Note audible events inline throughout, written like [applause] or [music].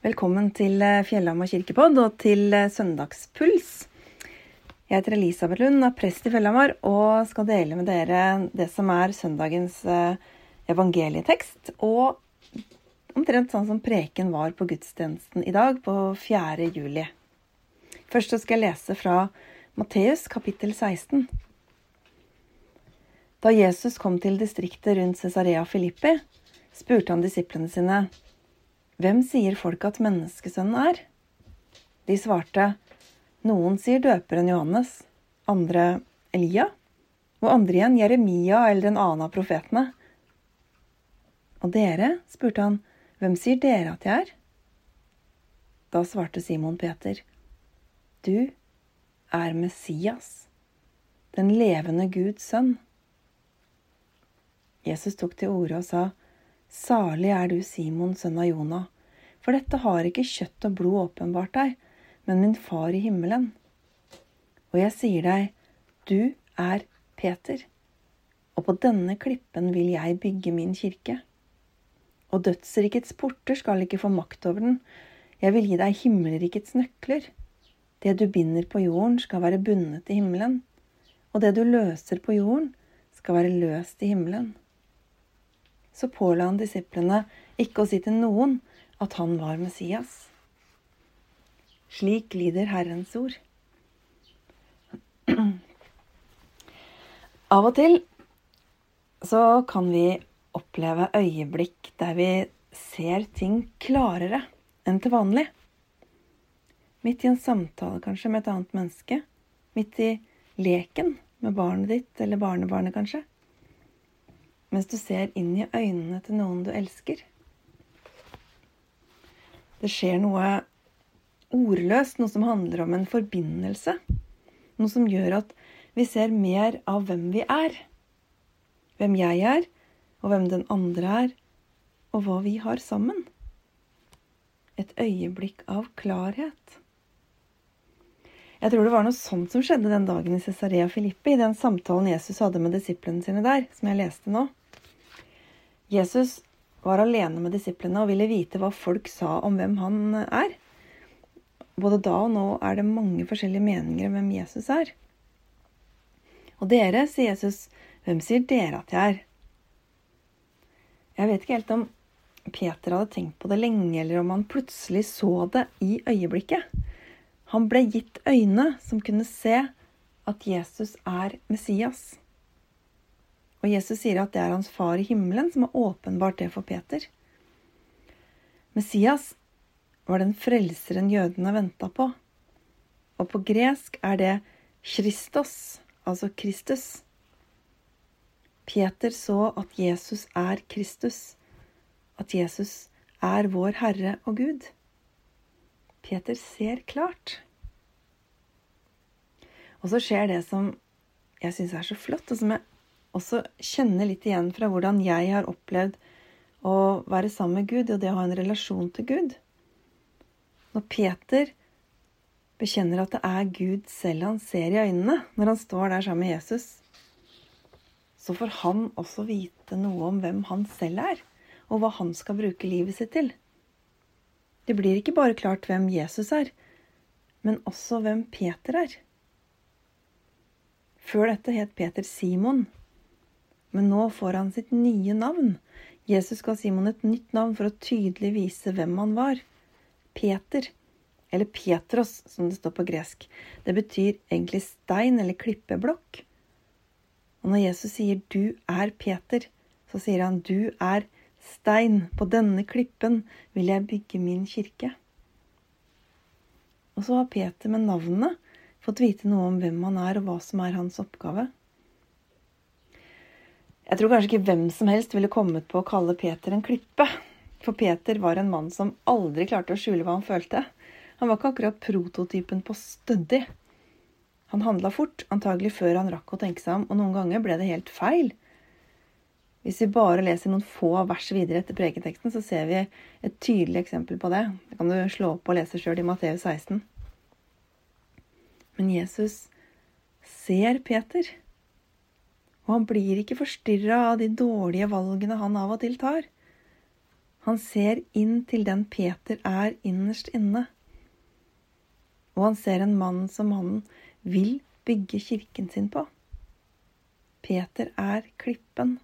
Velkommen til eh, Fjellhamar kirkepodd og til eh, Søndagspuls. Jeg heter Elisabeth Lund, er prest i Fjellhamar og skal dele med dere det som er søndagens eh, evangelietekst. Og omtrent sånn som preken var på gudstjenesten i dag, på 4. juli. Først skal jeg lese fra Matteus kapittel 16. Da Jesus kom til distriktet rundt Cesarea Filippi, spurte han disiplene sine hvem sier folk at menneskesønnen er? De svarte, noen sier døperen Johannes, andre Elia, og andre igjen Jeremia eller en annen av profetene. Og dere, spurte han, hvem sier dere at jeg er? Da svarte Simon Peter, du er Messias, den levende Guds sønn. Jesus tok til orde og sa, Salig er du, Simon, sønn av Jonah, for dette har ikke kjøtt og blod åpenbart deg, men min far i himmelen. Og jeg sier deg, du er Peter, og på denne klippen vil jeg bygge min kirke. Og dødsrikets porter skal ikke få makt over den, jeg vil gi deg himmelrikets nøkler. Det du binder på jorden, skal være bundet i himmelen, og det du løser på jorden, skal være løst i himmelen så påla han disiplene ikke å si til noen at han var Messias. Slik lyder Herrens ord. Av og til så kan vi oppleve øyeblikk der vi ser ting klarere enn til vanlig. Midt i en samtale kanskje med et annet menneske. Midt i leken med barnet ditt eller barnebarnet, kanskje mens du ser inn i øynene til noen du elsker. Det skjer noe ordløst, noe som handler om en forbindelse. Noe som gjør at vi ser mer av hvem vi er. Hvem jeg er, og hvem den andre er, og hva vi har sammen. Et øyeblikk av klarhet. Jeg tror det var noe sånt som skjedde den dagen i Cesarea Filippi, i den samtalen Jesus hadde med disiplene sine der, som jeg leste nå. Jesus var alene med disiplene og ville vite hva folk sa om hvem han er. Både da og nå er det mange forskjellige meninger om hvem Jesus er. Og dere, sier Jesus, hvem sier dere at jeg er? Jeg vet ikke helt om Peter hadde tenkt på det lenge, eller om han plutselig så det i øyeblikket. Han ble gitt øyne som kunne se at Jesus er Messias. Og Jesus sier at det er hans far i himmelen som har åpenbart det for Peter. Messias var den frelseren jødene venta på. Og på gresk er det Kristos, altså Kristus. Peter så at Jesus er Kristus, at Jesus er vår Herre og Gud. Peter ser klart. Og så skjer det som jeg syns er så flott, og som jeg også kjenne litt igjen fra hvordan jeg har opplevd å være sammen med Gud og det å ha en relasjon til Gud. Når Peter bekjenner at det er Gud selv han ser i øynene når han står der sammen med Jesus, så får han også vite noe om hvem han selv er, og hva han skal bruke livet sitt til. Det blir ikke bare klart hvem Jesus er, men også hvem Peter er. Før dette het Peter Simon, men nå får han sitt nye navn. Jesus ga Simon et nytt navn for å tydelig vise hvem han var. Peter, eller Petros, som det står på gresk. Det betyr egentlig stein eller klippeblokk. Og når Jesus sier 'du er Peter', så sier han 'du er stein. På denne klippen vil jeg bygge min kirke'. Og så har Peter med navnet fått vite noe om hvem han er, og hva som er hans oppgave. Jeg tror kanskje ikke hvem som helst ville kommet på å kalle Peter en klippe. For Peter var en mann som aldri klarte å skjule hva han følte. Han var ikke akkurat prototypen på stødig. Han handla fort, antagelig før han rakk å tenke seg om, og noen ganger ble det helt feil. Hvis vi bare leser noen få vers videre etter preketeksten, så ser vi et tydelig eksempel på det. Det kan du slå opp og lese sjøl i Matteus 16. Men Jesus ser Peter. Og han blir ikke forstyrra av de dårlige valgene han av og til tar. Han ser inn til den Peter er innerst inne. Og han ser en mann som han vil bygge kirken sin på. Peter er klippen.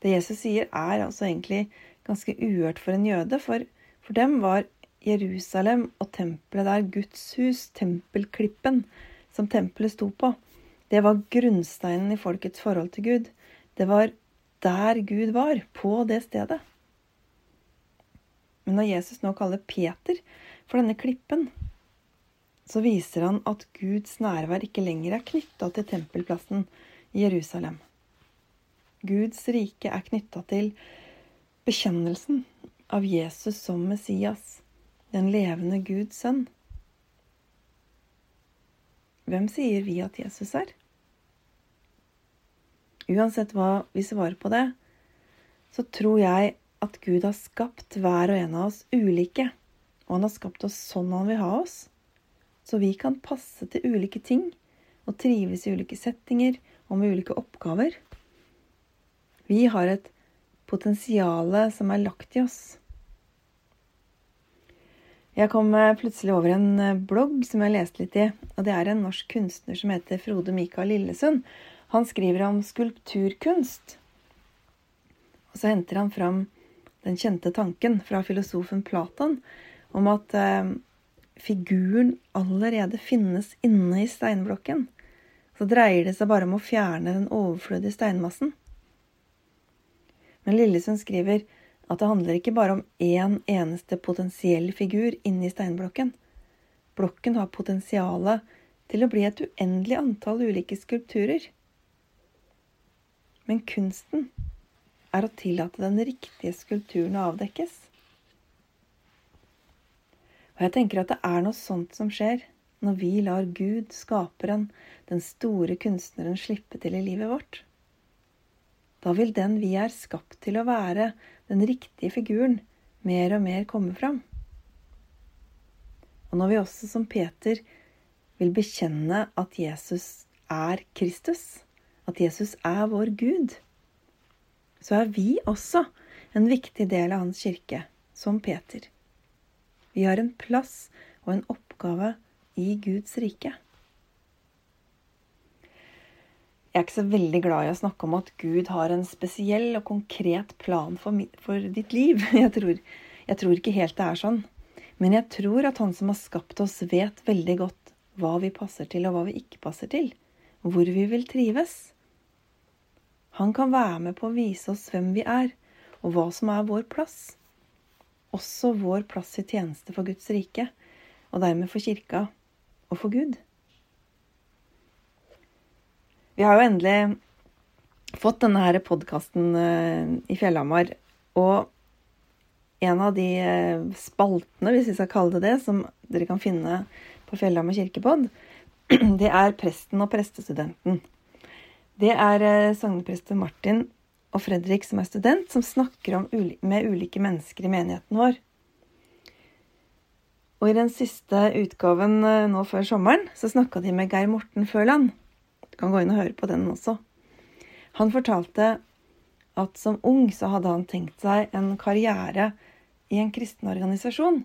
Det Jesus sier, er altså egentlig ganske uhørt for en jøde, for for dem var Jerusalem og tempelet der Guds hus, tempelklippen, som tempelet sto på. Det var grunnsteinen i folkets forhold til Gud. Det var der Gud var, på det stedet. Men når Jesus nå kaller Peter for denne klippen, så viser han at Guds nærvær ikke lenger er knytta til tempelplassen i Jerusalem. Guds rike er knytta til bekjennelsen av Jesus som Messias, den levende Guds sønn. Hvem sier vi at Jesus er? Uansett hva vi svarer på det, så tror jeg at Gud har skapt hver og en av oss ulike, og han har skapt oss sånn han vil ha oss, så vi kan passe til ulike ting og trives i ulike settinger og med ulike oppgaver. Vi har et potensial som er lagt i oss. Jeg kom eh, plutselig over en eh, blogg som jeg leste litt i. og Det er en norsk kunstner som heter Frode Mikael Lillesund. Han skriver om skulpturkunst. Og så henter han fram den kjente tanken fra filosofen Platon om at eh, figuren allerede finnes inne i steinblokken. Så dreier det seg bare om å fjerne den overflødige steinmassen. Men Lillesund skriver at det handler ikke bare om én eneste potensiell figur inni steinblokken. Blokken har potensialet til å bli et uendelig antall ulike skulpturer. Men kunsten er å tillate den riktige skulpturen å avdekkes. Og jeg tenker at det er noe sånt som skjer når vi lar Gud, skaperen, den store kunstneren, slippe til i livet vårt. Da vil den vi er skapt til å være, den riktige figuren, mer og mer komme fram. Og når vi også som Peter vil bekjenne at Jesus er Kristus, at Jesus er vår Gud, så er vi også en viktig del av hans kirke, som Peter. Vi har en plass og en oppgave i Guds rike. Jeg er ikke så veldig glad i å snakke om at Gud har en spesiell og konkret plan for, for ditt liv. [laughs] Jeg tror, jeg tror, ikke helt det er sånn. Men jeg tror at Han som har skapt oss, vet veldig godt hva vi passer til, og hva vi ikke passer til. Hvor vi vil trives. Han kan være med på å vise oss hvem vi er, og hva som er vår plass. Også vår plass i tjeneste for Guds rike, og dermed for kirka og for Gud. Vi har jo endelig fått denne her podkasten eh, i Fjellhamar. Og en av de eh, spaltene, hvis vi skal kalle det det, som dere kan finne på Fjellhamar kirkepod, [clears throat] det er presten og prestestudenten. Det er eh, sogneprester Martin og Fredrik som er student, som snakker med ulike mennesker i menigheten vår. Og i den siste utgaven nå før sommeren så snakka de med Geir Morten Førland. Du kan gå inn og høre på den også. Han fortalte at som ung så hadde han tenkt seg en karriere i en kristen organisasjon.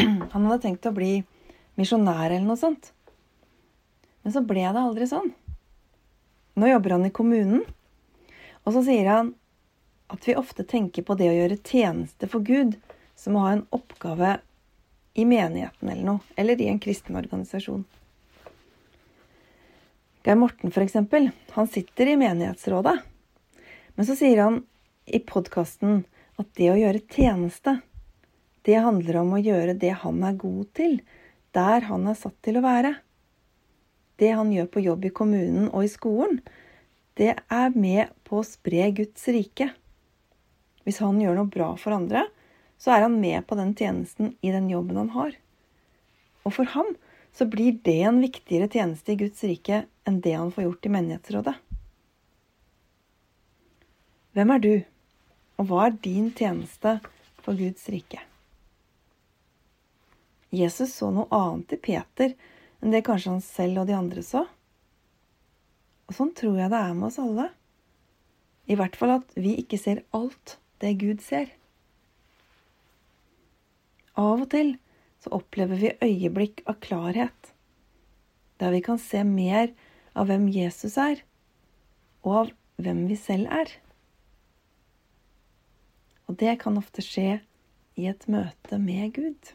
[clears throat] Han hadde tenkt å bli misjonær eller noe sånt. Men så ble det aldri sånn. Nå jobber han i kommunen, og så sier han at vi ofte tenker på det å gjøre tjeneste for Gud som å ha en oppgave i menigheten eller noe, eller i en kristen organisasjon. Geir Morten, f.eks., han sitter i menighetsrådet. Men så sier han i podkasten at det å gjøre tjeneste, det handler om å gjøre det han er god til, der han er satt til å være. Det han gjør på jobb i kommunen og i skolen, det er med på å spre Guds rike. Hvis han gjør noe bra for andre, så er han med på den tjenesten i den jobben han har. Og for ham så blir det en viktigere tjeneste i Guds rike enn det han får gjort i menighetsrådet. Hvem er du, og hva er din tjeneste for Guds rike? Jesus så noe annet i Peter enn det kanskje han selv og de andre så. Og sånn tror jeg det er med oss alle. I hvert fall at vi ikke ser alt det Gud ser. Av og til så opplever vi øyeblikk av klarhet, der vi kan se mer av hvem Jesus er, og av hvem vi selv er. Og det kan ofte skje i et møte med Gud.